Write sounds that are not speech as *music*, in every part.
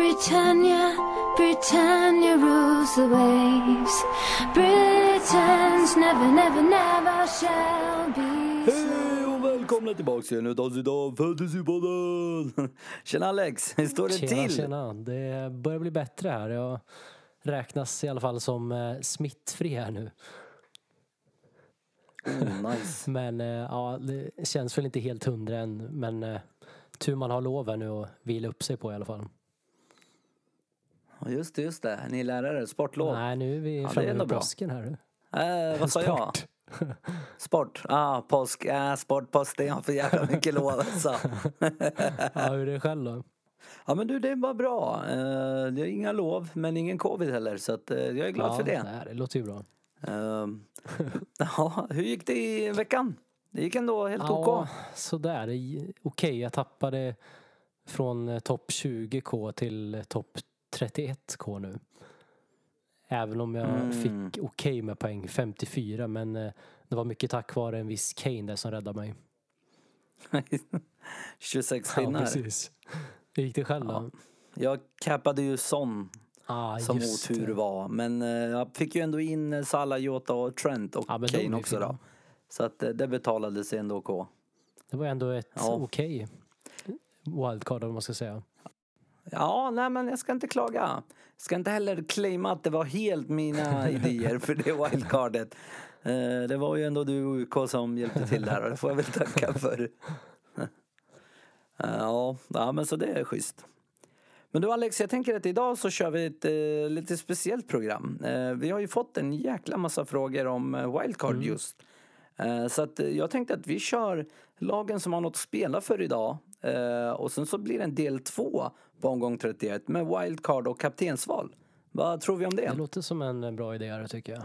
Britannia, Britannia rules the waves. Britons never, never, never shall be Hej och välkomna tillbaka till ännu ett avsnitt av Fantasypodden! *laughs* Tjena Alex, hur står det Tjena, till? tjena. Det börjar bli bättre här. Jag räknas i alla fall som eh, smittfri här nu. Oh, *laughs* nice. Men eh, ja, det känns väl inte helt hundra än. Men eh, tur man har lov här nu och vila upp sig på i alla fall. Ja, Just det, just det. Ni är lärare, sportlov. Nej, nu är vi är framme vid påsken här. Eh, vad sa jag? Sport. *laughs* Ah, påsk. Ah, sport, påsk. Det är för jävla mycket lov alltså. *laughs* Ja, hur är det själv då? Ja men du, det var bra. Eh, det är inga lov, men ingen covid heller. Så att, eh, jag är glad ja, för det. nej, det låter ju bra. Ehm, *laughs* ja, hur gick det i veckan? Det gick ändå helt Ja, OK. sådär. Okej, jag tappade från eh, topp 20k till eh, topp 31k nu. Även om jag Mm. fick okej med poäng, 54, men eh, det var mycket tack vare en viss Kane där som räddade mig. *laughs* 26 Ja, pinnar. precis. Hur gick det själv då? jag cappade ju Son Ah, som otur det. var. Men eh, jag fick ju ändå in eh, Salah, Jota och Trent och Ja, Kane också då. Så att det betalade sig ändå OK. Det var ändå ett Ja. okej wildcard om man ska säga. Ja, nej men jag ska inte klaga. Jag ska inte heller claima att det var helt mina *laughs* idéer för det wildcardet. Eh, Det var ju ändå du och UK som hjälpte till där och det får jag väl tacka för. Eh, Ja, ja, men så det är schysst. Men du Alex, jag tänker att idag så kör vi ett eh, lite speciellt program. Eh, vi har ju fått en jäkla massa frågor om eh, wildcard just. Eh, så att jag tänkte att vi kör lagen som har något att spela för idag. Och sen så blir det en del två på omgång 31 med wildcard och kaptensval. Vad tror vi om det? Det låter som en eh, bra idé tycker jag.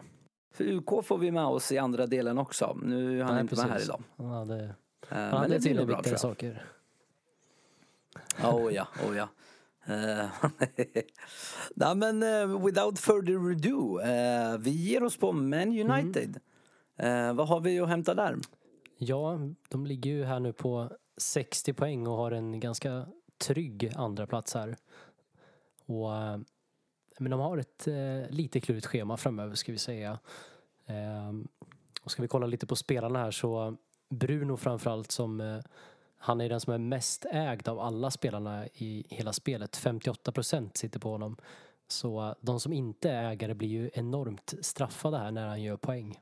För UK får vi med oss i andra delen också. Nu är han Nej, inte med här precis. idag. Hade, Eh, han men hade det nog bra jag. saker. Oh ja, oh ja. Eh, *laughs* Nej men eh, without further ado, eh, vi ger oss på Man United. Eh, vad har vi att hämta där? Ja, de ligger ju här nu på 60 poäng och har en ganska trygg andra plats här. Och, eh, men de har ett eh, lite klurigt schema framöver ska vi säga. Eh, och ska vi kolla lite på spelarna här så Bruno framförallt som eh, han är den som är mest ägd av alla spelarna i hela spelet. 58 procent sitter på honom. Så eh, de som inte är ägare blir ju enormt straffade här när han gör poäng.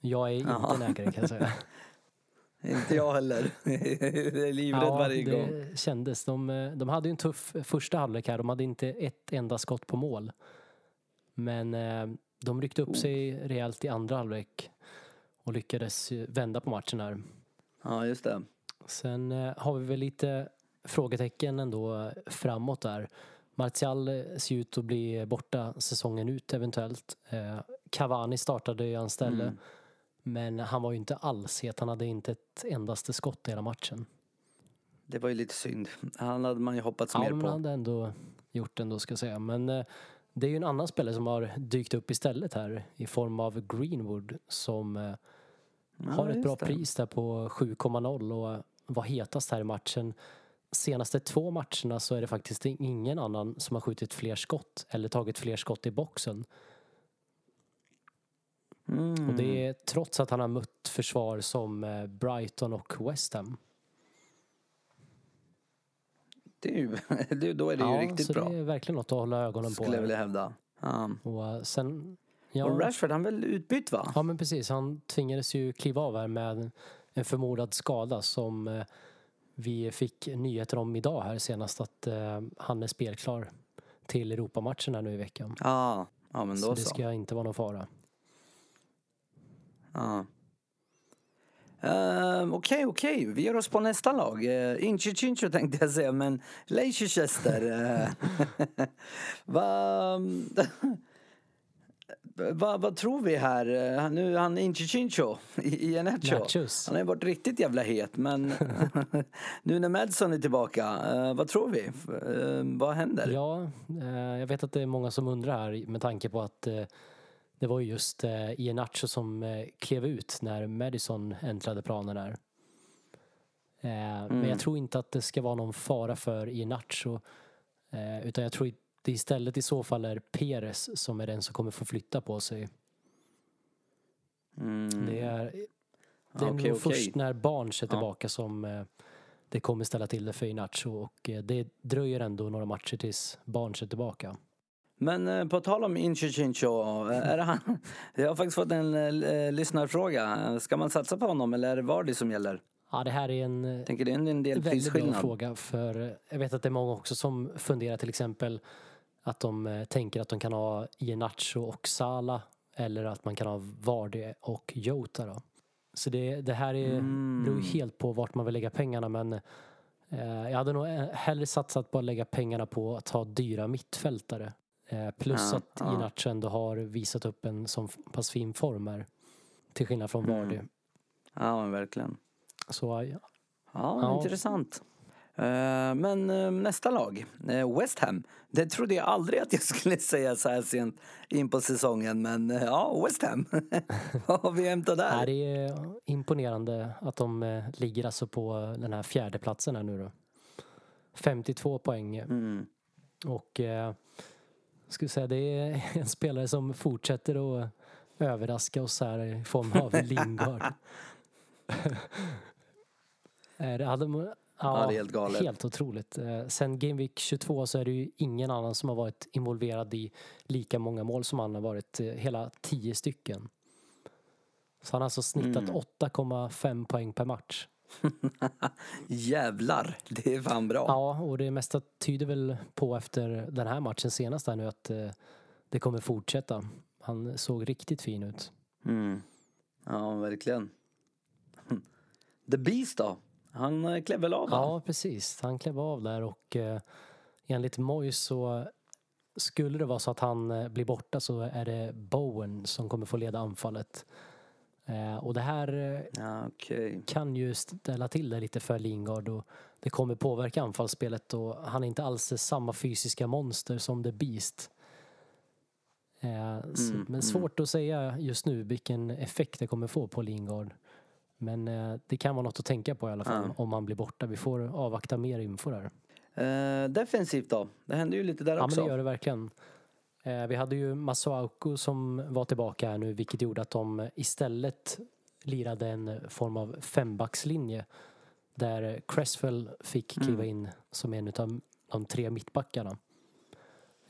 Jag är inte Jaha. en ägare kan jag säga. *laughs* Inte jag heller. *laughs* jag är livrädd varje det gång. kändes. De, de hade ju en tuff första halvlek här. De hade inte ett enda skott på mål. Men eh, de ryckte upp Oh. sig rejält i andra halvlek och lyckades vända på matchen här. Ja, just det. Sen eh, har vi väl lite frågetecken ändå framåt där. Martial eh, ser ut att bli borta säsongen ut eventuellt. Cavani startade i hans ställe. Mm. Men han var ju inte alls het. Han hade inte ett endaste skott i hela matchen. Det var ju lite synd. Han hade man ju hoppats Ja, mer men på. han hade ändå gjort ändå ska jag säga. Men eh, det är ju en annan spelare som har dykt upp istället här i form av Greenwood som eh, Ja, har ett bra det. pris där på 7,0 och var hetast här i matchen. Senaste två matcherna så är det faktiskt ingen annan som har skjutit fler skott eller tagit fler skott i boxen. Mm. Och det är trots att han har mött försvar som eh, Brighton och West Ham. Det är ju, *laughs* det- då är det ju ja, riktigt så bra. det är verkligen något att hålla ögonen på. Skulle jag vilja hävda. Ja. Och eh, sen... Ja, Och Rashford, han väl utbytt va? Ja men precis, han tvingades ju kliva av här med en förmodad skada som eh, vi fick nyheter om idag här senast att han är spelklar till Europamatchen här nu i veckan. Ja, ja men så då det så. ska inte vara någon fara. Ja. Ehm, Okej, okej. Vi ger oss på nästa lag. Uh, Inchi Chincho tänkte jag säga, men Leicester. *laughs* Uh, Vad *laughs* va, vad tror vi här? Eh, nu han Inchi Chincho i, i. Nachos. Han har ju varit riktigt jävla het, men *laughs* nu när Madsen är tillbaka, eh, vad tror vi? Eh, vad händer? Ja, eh, jag vet att det är många som undrar här med tanke på att eh, det var ju just eh, Iheanacho som eh, klev ut när Madison äntrade planen här. Eh, Men Mm. jag tror inte att det ska vara någon fara för Iheanacho. Eh, utan jag tror det istället i så fall är Peres som är den som kommer få flytta på sig. Mm. Det är, det är Ja, okej, nog okej. först när Barnes är Ja. tillbaka som eh, det kommer ställa till det för Inacho och det dröjer ändå några matcher tills Barnes är tillbaka. Men eh, på tal om Incho Chincho, eh, är det han? *laughs* Jag har faktiskt fått en eh, lyssnarfråga. Ska man satsa på honom eller är det Vardy som gäller? Ja, det här är en Tänker det är en del väldigt bra fråga för jag vet att det är många också som funderar till exempel att de tänker att de kan ha Iheanacho och Sala eller att man kan ha Vardy och Jota då. Så det, det här är, Mm. beror helt på vart man vill lägga pengarna men eh, jag hade nog hellre satsat på att lägga pengarna på att ha dyra mittfältare. Eh, plus Ja, att ja. Iheanacho ändå har visat upp en så pass fin form här. Till skillnad från Mm. Vardy. Ja, men verkligen. Så ja, Ja, intressant. Eh, men eh, nästa lag, West Ham. Det trodde jag aldrig att jag *laughs* skulle säga så här sent in på säsongen. Men ja, West Ham. *laughs* Vad har vi hämtat där? det är imponerande att de ligger alltså på den här fjärde platsen här nu då. 52 poäng. Mm. Och skulle säga det är *laughs* en spelare som fortsätter att överraska oss här i form av *laughs* Lingard. *laughs* Det hade, ja, det är helt galet. Helt otroligt. Eh, Sen Game Week 22 så är det ju ingen annan som har varit involverad i lika många mål som han har varit. eh, Hela 10 stycken. Så han har alltså snittat Mm. 8,5 poäng per match. *laughs* Jävlar, det är fan bra. Ja, och det mesta tyder väl på efter den här matchen senast här nu att eh, det kommer fortsätta. Han såg riktigt fin ut. Mm. Ja, verkligen. *laughs* The Beast då? Han eh, klev väl av va? Ja, precis. Han klev av där och eh, enligt Moyes så skulle det vara så att han blir borta så är det Bowen som kommer få leda anfallet. Eh, och det här eh, Ja, okej. kan ju ställa till det lite för Lingard och det kommer påverka anfallsspelet och han är inte alls samma fysiska monster som The Beast. Eh, så, Mm, men mm. svårt att säga just nu vilken effekt det kommer få på Lingard. Men det kan vara något att tänka på i alla fall Ja. om han blir borta. Vi får avvakta mer info där. Eh, defensivt då? Det hände ju lite där Ja men också. det gör det verkligen. Eh, vi hade ju Masuaku som var tillbaka här nu vilket gjorde att de istället lirade en form av fembackslinje där Cresswell fick kliva Mm. in som en av de tre mittbackarna.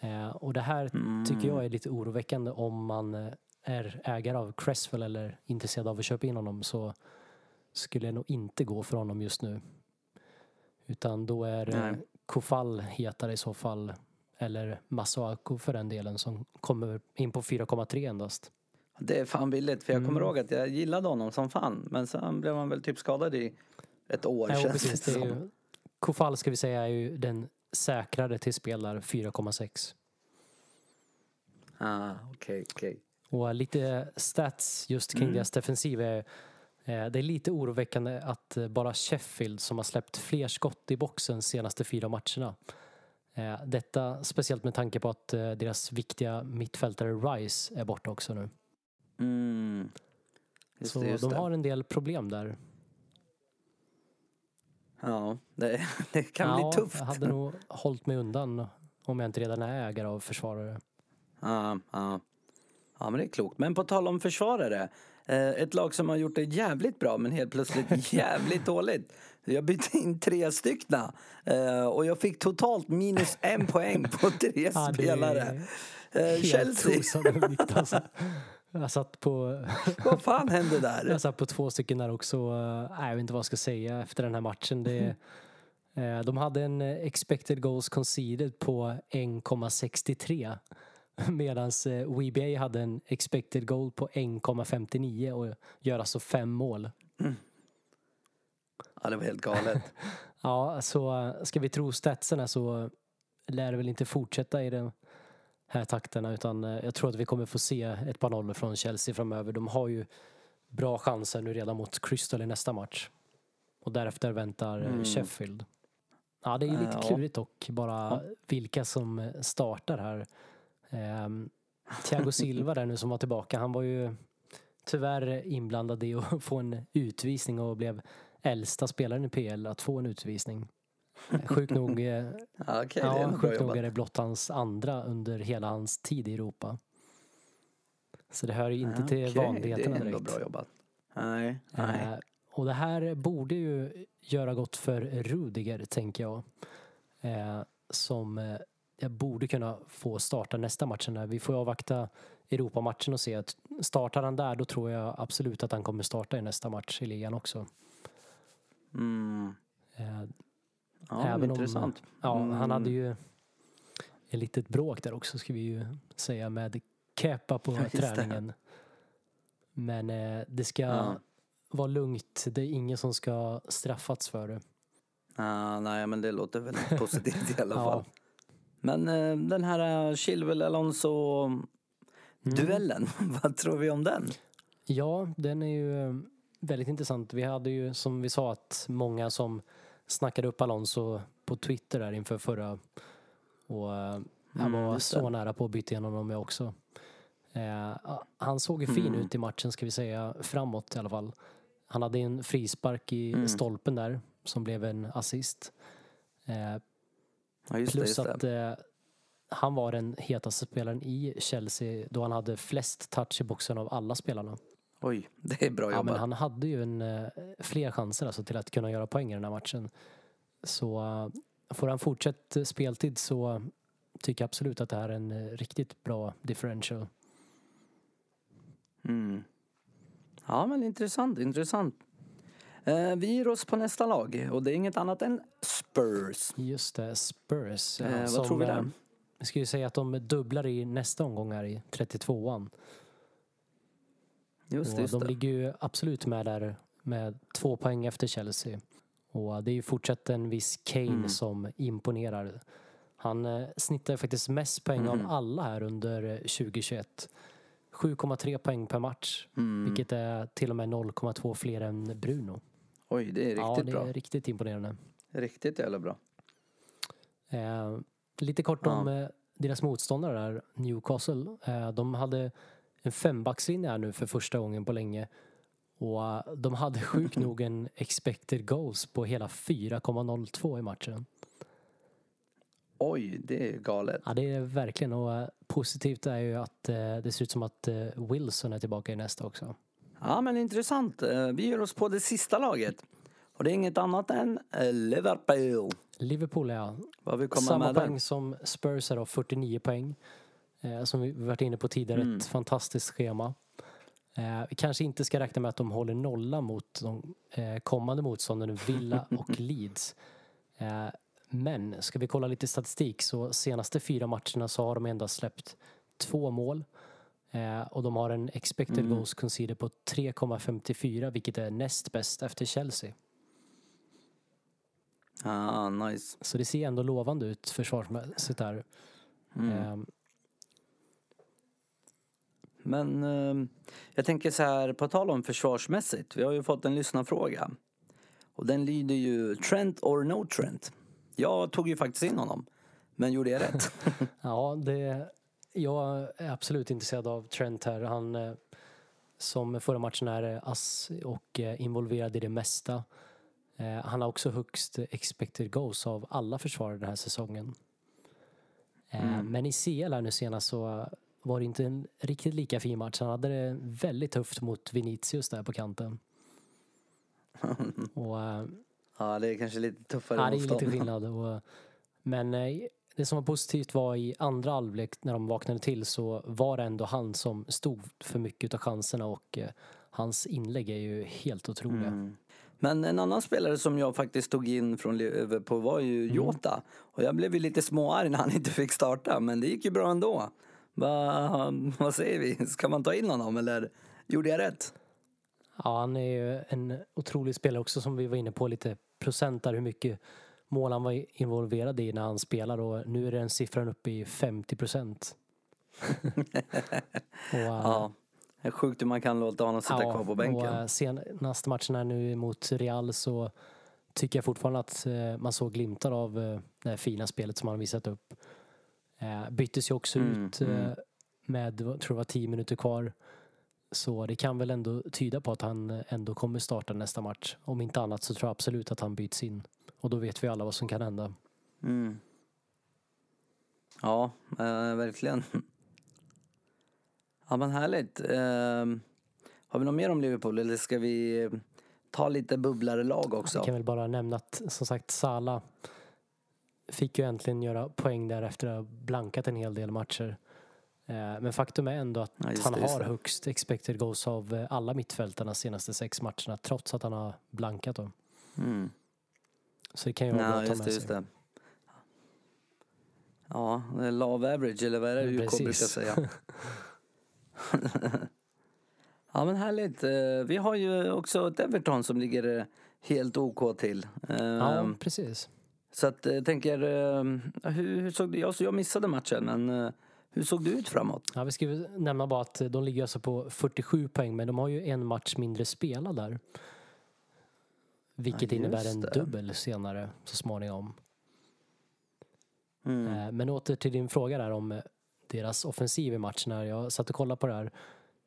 Eh, och det här Mm. tycker jag är lite oroväckande om man eh, är ägare av Cresswell eller intresserad av att köpa in honom så skulle jag nog inte gå för honom just nu. Utan då är Nej. Kofall hetare i så fall. Eller Masuaku för den delen som kommer in på 4,3 endast. Det är fan billigt för jag kommer Mm. ihåg att jag gillade honom som fan. Men sen blev han väl typ skadad i ett år Ja, känns precis. det som. ju, Kofall ska vi säga är ju den säkrare till spel där, 4,6. Ah, okej, okej. Och lite stats just kring Mm. deras defensiv är eh, det är lite oroväckande att eh, bara Sheffield som har släppt fler skott i boxen senaste fyra matcherna. Eh, Detta speciellt med tanke på att eh, deras viktiga mittfältare Rice är borta också nu. Mm. Just Så det, de det. har en del problem där. Ja, det, *laughs* det kan ja, bli tufft. Jag hade nog hållit mig undan om jag inte redan är ägare av försvarare. Ja, ja. Ja, men det är klokt. Men på tal om försvarare. Eh, ett lag som har gjort det jävligt bra men helt plötsligt *laughs* jävligt dåligt. Jag bytte in tre styckna eh, och jag fick totalt minus en *laughs* poäng på tre Ja, spelare. Eh, Helt Chelsea, osannolikt alltså. *laughs* Jag satt på vad fan hände där? Jag satt på två stycken där också. Nej, jag vet inte vad jag ska säga efter den här matchen. Det, de hade en expected goals conceded på 1,63 *laughs* medan WBA hade en expected goal på 1,59 och gör alltså fem mål. Ja, det var helt galet. *laughs* Ja, så eh, ska vi tro statserna så lär det väl inte fortsätta i den här takterna utan eh, jag tror att vi kommer få se ett par nollor från Chelsea framöver. De har ju bra chanser nu redan mot Crystal i nästa match. Och därefter väntar eh, Mm. Sheffield. Ja, det är ju lite Ja. klurigt och bara vilka som eh, startar här. Ehm, Thiago Silva där nu som var tillbaka, han var ju tyvärr inblandad i att få en utvisning och blev äldsta spelaren i PL att få en utvisning. Sjukt nog, eh, *laughs* Ja, det sjukt nog är det blott hans andra under hela hans tid i Europa. Så det hör ju inte till Okej, vanligheterna Det är ändå direkt. bra jobbat. Nej, nej. Eh, och det här borde ju göra gott för Rudiger, tänker jag. Eh, som jag borde kunna få starta nästa matchen. Där. Vi får avvakta Europamatchen och se. att Startar han där, då tror jag absolut att han kommer starta i nästa match i ligan också. Mm. Eh, Ja, Även men om- intressant. ja, han Mm. hade ju ett litet bråk där också, ska vi ju säga, med Kepa på *laughs* Ja, just det. träningen. Men eh, det ska Ja. vara lugnt. Det är ingen som ska straffats för det. Ah, nej, men det låter väl positivt i alla *laughs* Ja. Men eh, den här Chilwell Alonso-duellen, *laughs* vad tror vi om den? Ja, den är ju eh, väldigt intressant. Vi hade ju som vi sa att många som snackade upp Alonso på Twitter där inför förra och eh, han Mm, var just så nära på att byta igenom dem jag också. Eh, han såg ju fin Mm. ut i matchen ska vi säga, framåt i alla fall. Han hade en frispark i Mm. stolpen där som blev en assist. Eh, Ja, just det, plus just att det. eh, han var den hetaste spelaren i Chelsea då han hade flest touch i boxen av alla spelarna. Oj, det är bra Ja, jobbat. men han hade ju en, eh, fler chanser alltså till att kunna göra poäng i den här matchen. Så eh, får han fortsatt speltid så tycker jag absolut att det här är en eh, riktigt bra differential. Mm. Ja, men intressant, intressant. Eh, vi ger oss på nästa lag och det är inget annat än Spurs. Just det, Spurs. Eh, vad som, tror vi eh, där? Vi ska ju säga att de dubblar i nästa omgång här i 32an. Just det, Och just de det. ligger ju absolut med där med två poäng efter Chelsea. Och det är ju fortsatt en viss Kane Mm. som imponerar. Han eh, snittar faktiskt mest poäng Mhm. av alla här under eh, 2021. 7,3 poäng per match. Mm. Vilket är till och med 0,2 fler än Bruno. Oj, det är riktigt ja, det bra. är riktigt imponerande. Riktigt jävla bra. Eh, lite kort Ja. om eh, deras motståndare där, Newcastle. Eh, de hade en fembackslinje här nu för första gången på länge. Och eh, de hade *laughs* sjukt nog en expected goals på hela 4,02 i matchen. Oj, det är galet. Ja, det är verkligen och eh, positivt är ju att eh, det ser ut som att Wilson är tillbaka i nästa också. Ja, men intressant. Eh, Vi ger oss på det sista laget. Och det är inget annat än eh, Liverpool. Liverpool är Vad vi kommer samma med poäng där. som Spurs då, 49 poäng. Eh, som vi varit inne på tidigare, Mm. ett fantastiskt schema. Eh, vi kanske inte ska räkna med att de håller nolla mot de eh, kommande motståndarna Villa *laughs* och Leeds. Eh, men ska vi kolla lite statistik så senaste fyra matcherna så har de endast släppt två mål. Eh, och de har en expected Mm. goals conceded på 3,54 vilket är näst bäst efter Chelsea. Ah, nice. Så det ser ändå lovande ut försvarsmässigt där. Mm. Eh, Men eh, jag tänker så här, på tal om försvarsmässigt. Vi har ju fått en lyssnarfråga. Och den lyder ju Trent or no Trent. Jag tog ju faktiskt in honom. Men gjorde jag rätt? *laughs* Ja, det, jag är absolut intresserad av Trent här. Han eh, som förra matchen är eh, ass och eh, involverad i det mesta. Han har också högst expected goals av alla försvarare den här säsongen. Mm. Men i CL här nu senast så var det inte en riktigt lika fin match. Han hade det väldigt tufft mot Vinicius där på kanten. *laughs* Och ja, det är kanske lite tuffare Ja, det är motstånd. lite skillnad. Och, men det som var positivt var i andra halvlek när de vaknade till så var det ändå han som stod för mycket av chanserna och eh, hans inlägg är ju helt otroliga. Mm. Men en annan spelare som jag faktiskt tog in från Liverpool var ju Mm. Jota. Och jag blev ju lite småarg när han *laughs* inte fick starta, men det gick ju bra ändå. Va, *laughs* vad säger vi? Ska man ta in honom eller gjorde jag rätt? Ja, han är ju en otrolig spelare också som vi var inne på lite procent där hur mycket mål han var involverad i när han spelar och nu är den siffran uppe i 50 procent. *laughs* och, eh, Ja, det är sjukt hur man kan låta honom sitta kvar på bänken. Och eh, senaste matchen här nu mot Real så tycker jag fortfarande att eh, man såg glimtar av det här fina spelet som han visat upp. Byttes ju också Mm, ut mm. med, tror jag, var tio minuter kvar. Så det kan väl ändå tyda på att han ändå kommer starta nästa match. Om inte annat så tror jag absolut att han byts in. Och då vet vi alla vad som kan hända. Mm. Ja, eh, verkligen. Ja, men härligt. Eh, har vi något mer om Liverpool eller ska vi eh, ta lite bubblare lag också? Jag kan väl bara nämna att som sagt Sala fick ju äntligen göra poäng där efter att ha blankat en hel del matcher. Eh, Men faktum är ändå att Ja, han det, har högst expected goals av eh, alla mittfältarna senaste sex matcherna trots att han har blankat dem. Mm. Så det kan ju vara bra att ta just med just sig. det. Ja, love average eller vad är det UK brukar säga? *laughs* *laughs* ja men härligt. Eh, Vi har ju också ett Everton som ligger eh, helt OK till. Ja, Ehm, precis. Så att jag tänker, eh, hur, hur såg det, alltså jag missade matchen men hur såg det ut framåt? Ja, vi ska nämna bara att de ligger alltså på 47 poäng men de har ju en match mindre spelad där. Vilket Ja, innebär en det. dubbel senare så småningom. Mm. Eh, Men åter till din fråga där om eh, deras offensiv i matchen. Här. Jag satt och kollade på det här.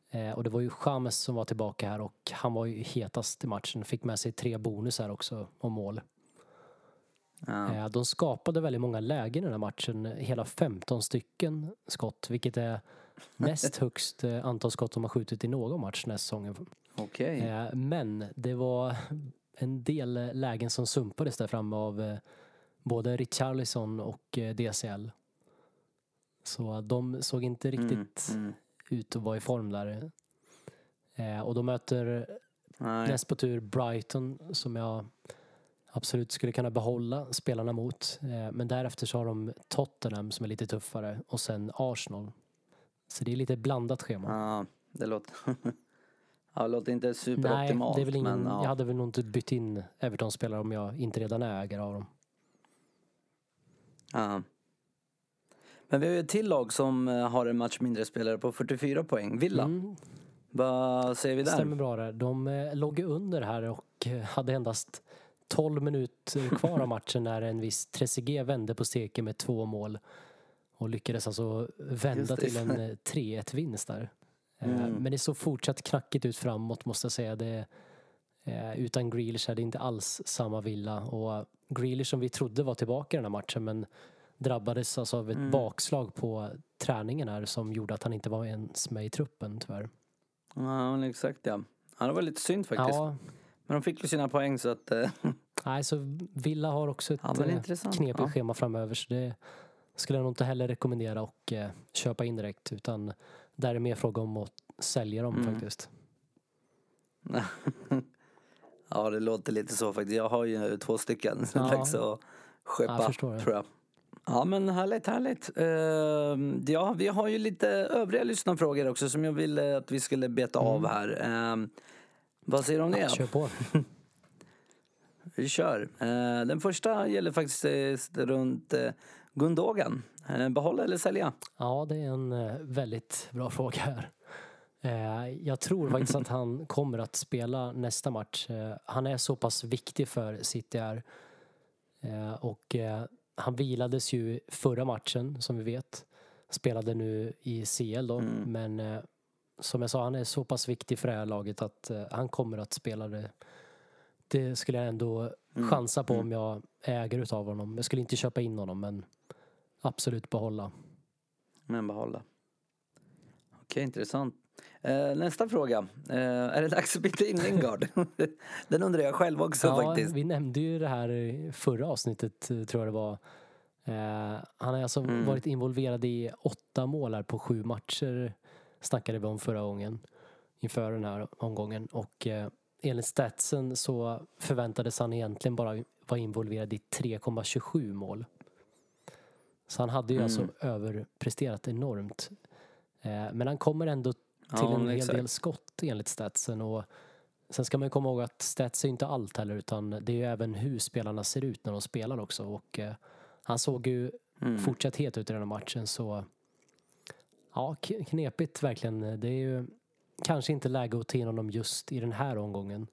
Eh, Och det var ju James som var tillbaka här och han var ju hetast i matchen. Fick med sig tre bonusar också och mål. Ja. De skapade väldigt många lägen i den här matchen. Hela 15 stycken skott, vilket är *laughs* näst högst antal skott de har skjutit i någon match den här säsongen. Eh, Men det var en del eh, lägen som sumpades där framme av eh, både Richarlison och eh, DCL. Så de såg inte riktigt Mm, mm. ut att vara i form där. Och de möter Nej. näst på tur Brighton som jag absolut skulle kunna behålla spelarna mot. Men därefter så har de Tottenham som är lite tuffare och sen Arsenal. Så det är lite blandat schema. Ja, det låter, *laughs* ja, det låter inte Nej, superoptimalt. det är väl ingen, men, ja. jag hade väl nog inte bytt in Everton-spelare om jag inte redan är ägare av dem. Ja. Men vi har ju ett till lag som eh, har en match mindre spelare på 44 poäng. Villa. Mm, Vad säger vi där? stämmer bra där. De eh, låg under här och eh, hade endast 12 minuter kvar av matchen när en viss Trezeguet vände på steken med två mål och lyckades alltså vända till en eh, 3-1-vinst där. Eh, Mm. Men det såg fortsatt knackigt ut framåt måste jag säga. Det, eh, utan Grealish är det inte alls samma Villa och Grealish som vi trodde var tillbaka i den här matchen men drabbades alltså av ett Mm. bakslag på träningen här som gjorde att han inte var ens med i truppen tyvärr. Ja, exakt ja. ja. Det var lite synd faktiskt. Ja, Men de fick ju sina poäng så att... eh, *laughs* nej, så Villa har också ett Ja, knepigt Ja. schema framöver så det skulle jag nog inte heller rekommendera och köpa in direkt utan där är mer fråga om att sälja dem Mm. faktiskt. *laughs* ja, det låter lite så faktiskt. Jag har ju två stycken. Ja. dags att skeppa, Jag förstår det. tror jag. Ja, men härligt, härligt. Ehm, ja, vi har ju lite övriga lyssnarfrågor också som jag ville att vi skulle beta av här. Ehm, vad säger du om det? Mm. Ja, kör på. *laughs* Vi kör. Eh, Den första gäller faktiskt eh, runt eh, Gundogan. Eh, Behålla eller sälja? Ja, det är en eh, väldigt bra fråga här. Eh, Jag tror faktiskt att han kommer att spela nästa match. Han är så pass viktig för City här. Och han vilades ju förra matchen som vi vet. Spelade nu i CL då. Mm. Men som jag sa, han är så pass viktig för det här laget att han kommer att spela det. Det skulle jag ändå Mm. chansa på om jag äger utav honom. Jag skulle inte köpa in honom men absolut behålla. Men behålla. Okej, intressant. Eh, nästa fråga. Eh, är det dags att byta in Lingard? *laughs* Den undrar jag själv också Ja, faktiskt. vi nämnde ju det här i förra avsnittet eh, tror jag det var. Eh, han har alltså Mm. varit involverad i åtta mål här på sju matcher snackade vi om förra gången inför den här omgången och eh, enligt statsen så förväntades han egentligen bara vara involverad i 3,27 mål. Så han hade ju Mm. alltså överpresterat enormt. Eh, men han kommer ändå till Ja, en hel exakt. del skott enligt statsen och sen ska man ju komma ihåg att stats är inte allt heller utan det är ju även hur spelarna ser ut när de spelar också och eh, han såg ju Mm. fortsatt het ut i den här matchen så ja, knepigt verkligen. Det är ju kanske inte läge att ta in honom just i den här omgången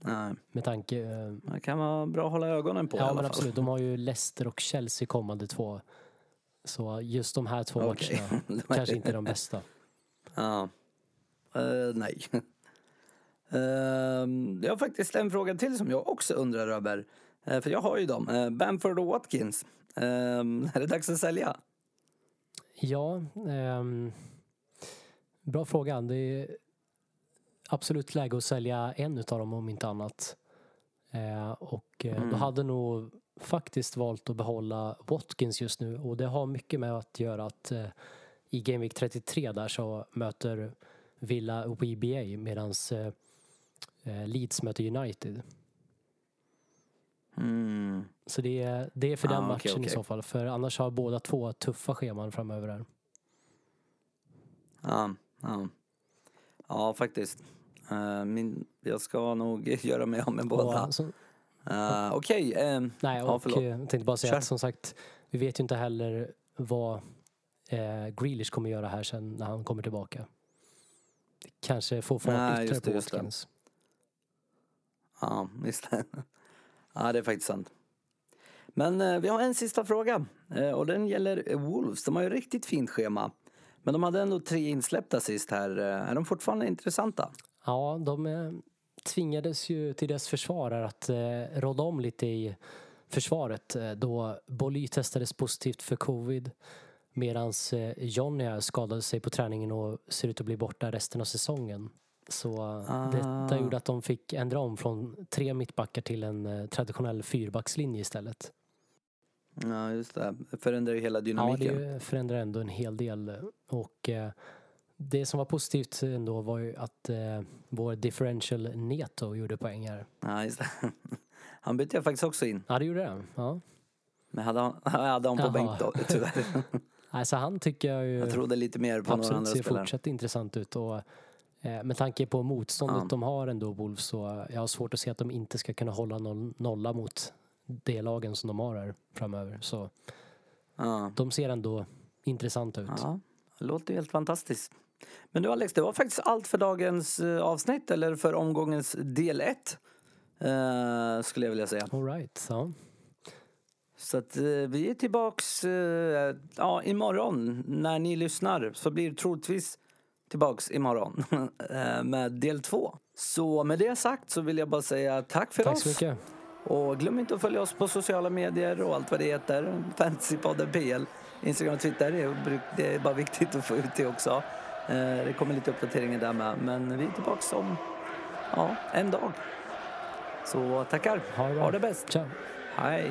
Nej, med tanke eh, det kan vara bra att hålla ögonen på i Ja alla men fall. absolut, de har ju Leicester och Chelsea kommande två. Så just de här två Okej. matcherna *laughs* kanske inte är de bästa. *laughs* Ja. Eh, nej. *laughs* Ehm, jag har faktiskt en fråga till som jag också undrar över. Eh, för jag har ju dem. Uh, Bamford och Watkins. Ehm, är det dags att sälja? Ja, ehm, bra fråga. Det är absolut läge att sälja en utav dem om inte annat. Eh, och eh, Mm. då hade nog faktiskt valt att behålla Watkins just nu och det har mycket med att göra att eh, i Game Week 33 där så möter Villa WBA medan eh, eh, Leeds möter United. Mm. Så det är, det är för den Ah, matchen okej, i okej. så fall för annars har båda två tuffa scheman framöver här. Ja, ja. ja faktiskt. Eh, min, jag ska nog *laughs* göra mig av med båda. Och, så, Uh, Okej, ehm, Nej, Ja, förlåt. eh, jag tänkte bara säga Kör. att som sagt, vi vet ju inte heller vad eh, Grealish kommer göra här sen när han kommer tillbaka. Kanske får fart Nej, ytterligare just det, på just det. Watkins. ja, *laughs* ja, det är faktiskt sant. Men eh, vi har en sista fråga eh, och den gäller Wolves. De har ju riktigt fint schema. Men de hade ändå tre insläppta sist här. Eh, Är de fortfarande intressanta? Ja, de eh, tvingades ju till dess försvarare att eh, råda om lite i försvaret eh, då Bolly testades positivt för covid medan eh, Johnny skadade sig på träningen och ser ut att bli borta resten av säsongen. Så Ah. detta gjorde att de fick ändra om från tre mittbackar till en traditionell fyrbackslinje istället. Ja, just det. Förändrar ju hela Ja, dynamiken. det förändrar ändå en hel del. Och eh, det som var positivt ändå var ju att eh, vår differential Neto gjorde poäng här. Ja, just det. *laughs* Han bytte jag faktiskt också in. Ja, det gjorde det. Ja. Men hade han, *laughs* hade han på Jaha. bänk då, tyvärr. *laughs* Alltså han tycker jag ju Jag trodde lite mer på några absolut andra ser spelare. fortsatt intressant ut. Och, eh, med tanke på motståndet Ja. de har ändå, Wolves, så jag har svårt att se att de inte ska kunna hålla noll, nolla mot de lagen som de har här framöver. Så Ja. de ser ändå intressanta ut. Ja, det låter ju helt fantastiskt. Men du Alex, det var faktiskt allt för dagens eh, avsnitt, eller för omgångens del 1. Eh, skulle jag vilja säga. All right, ja. Så att eh, vi är tillbaks eh, ja, imorgon. När ni lyssnar så blir det troligtvis tillbaks imorgon *laughs* eh, med del 2. Så med det sagt så vill jag bara säga tack för Tack oss. så mycket. Och glöm inte att följa oss på sociala medier och allt vad det heter. Fantasypodden PL. Instagram och Twitter. Det är bara viktigt att få ut det också. Eh, Det kommer lite uppdateringar där med. Men vi är tillbaka om ja, en dag. Så tackar. Ha det. Ha det bäst. Ciao. Hej.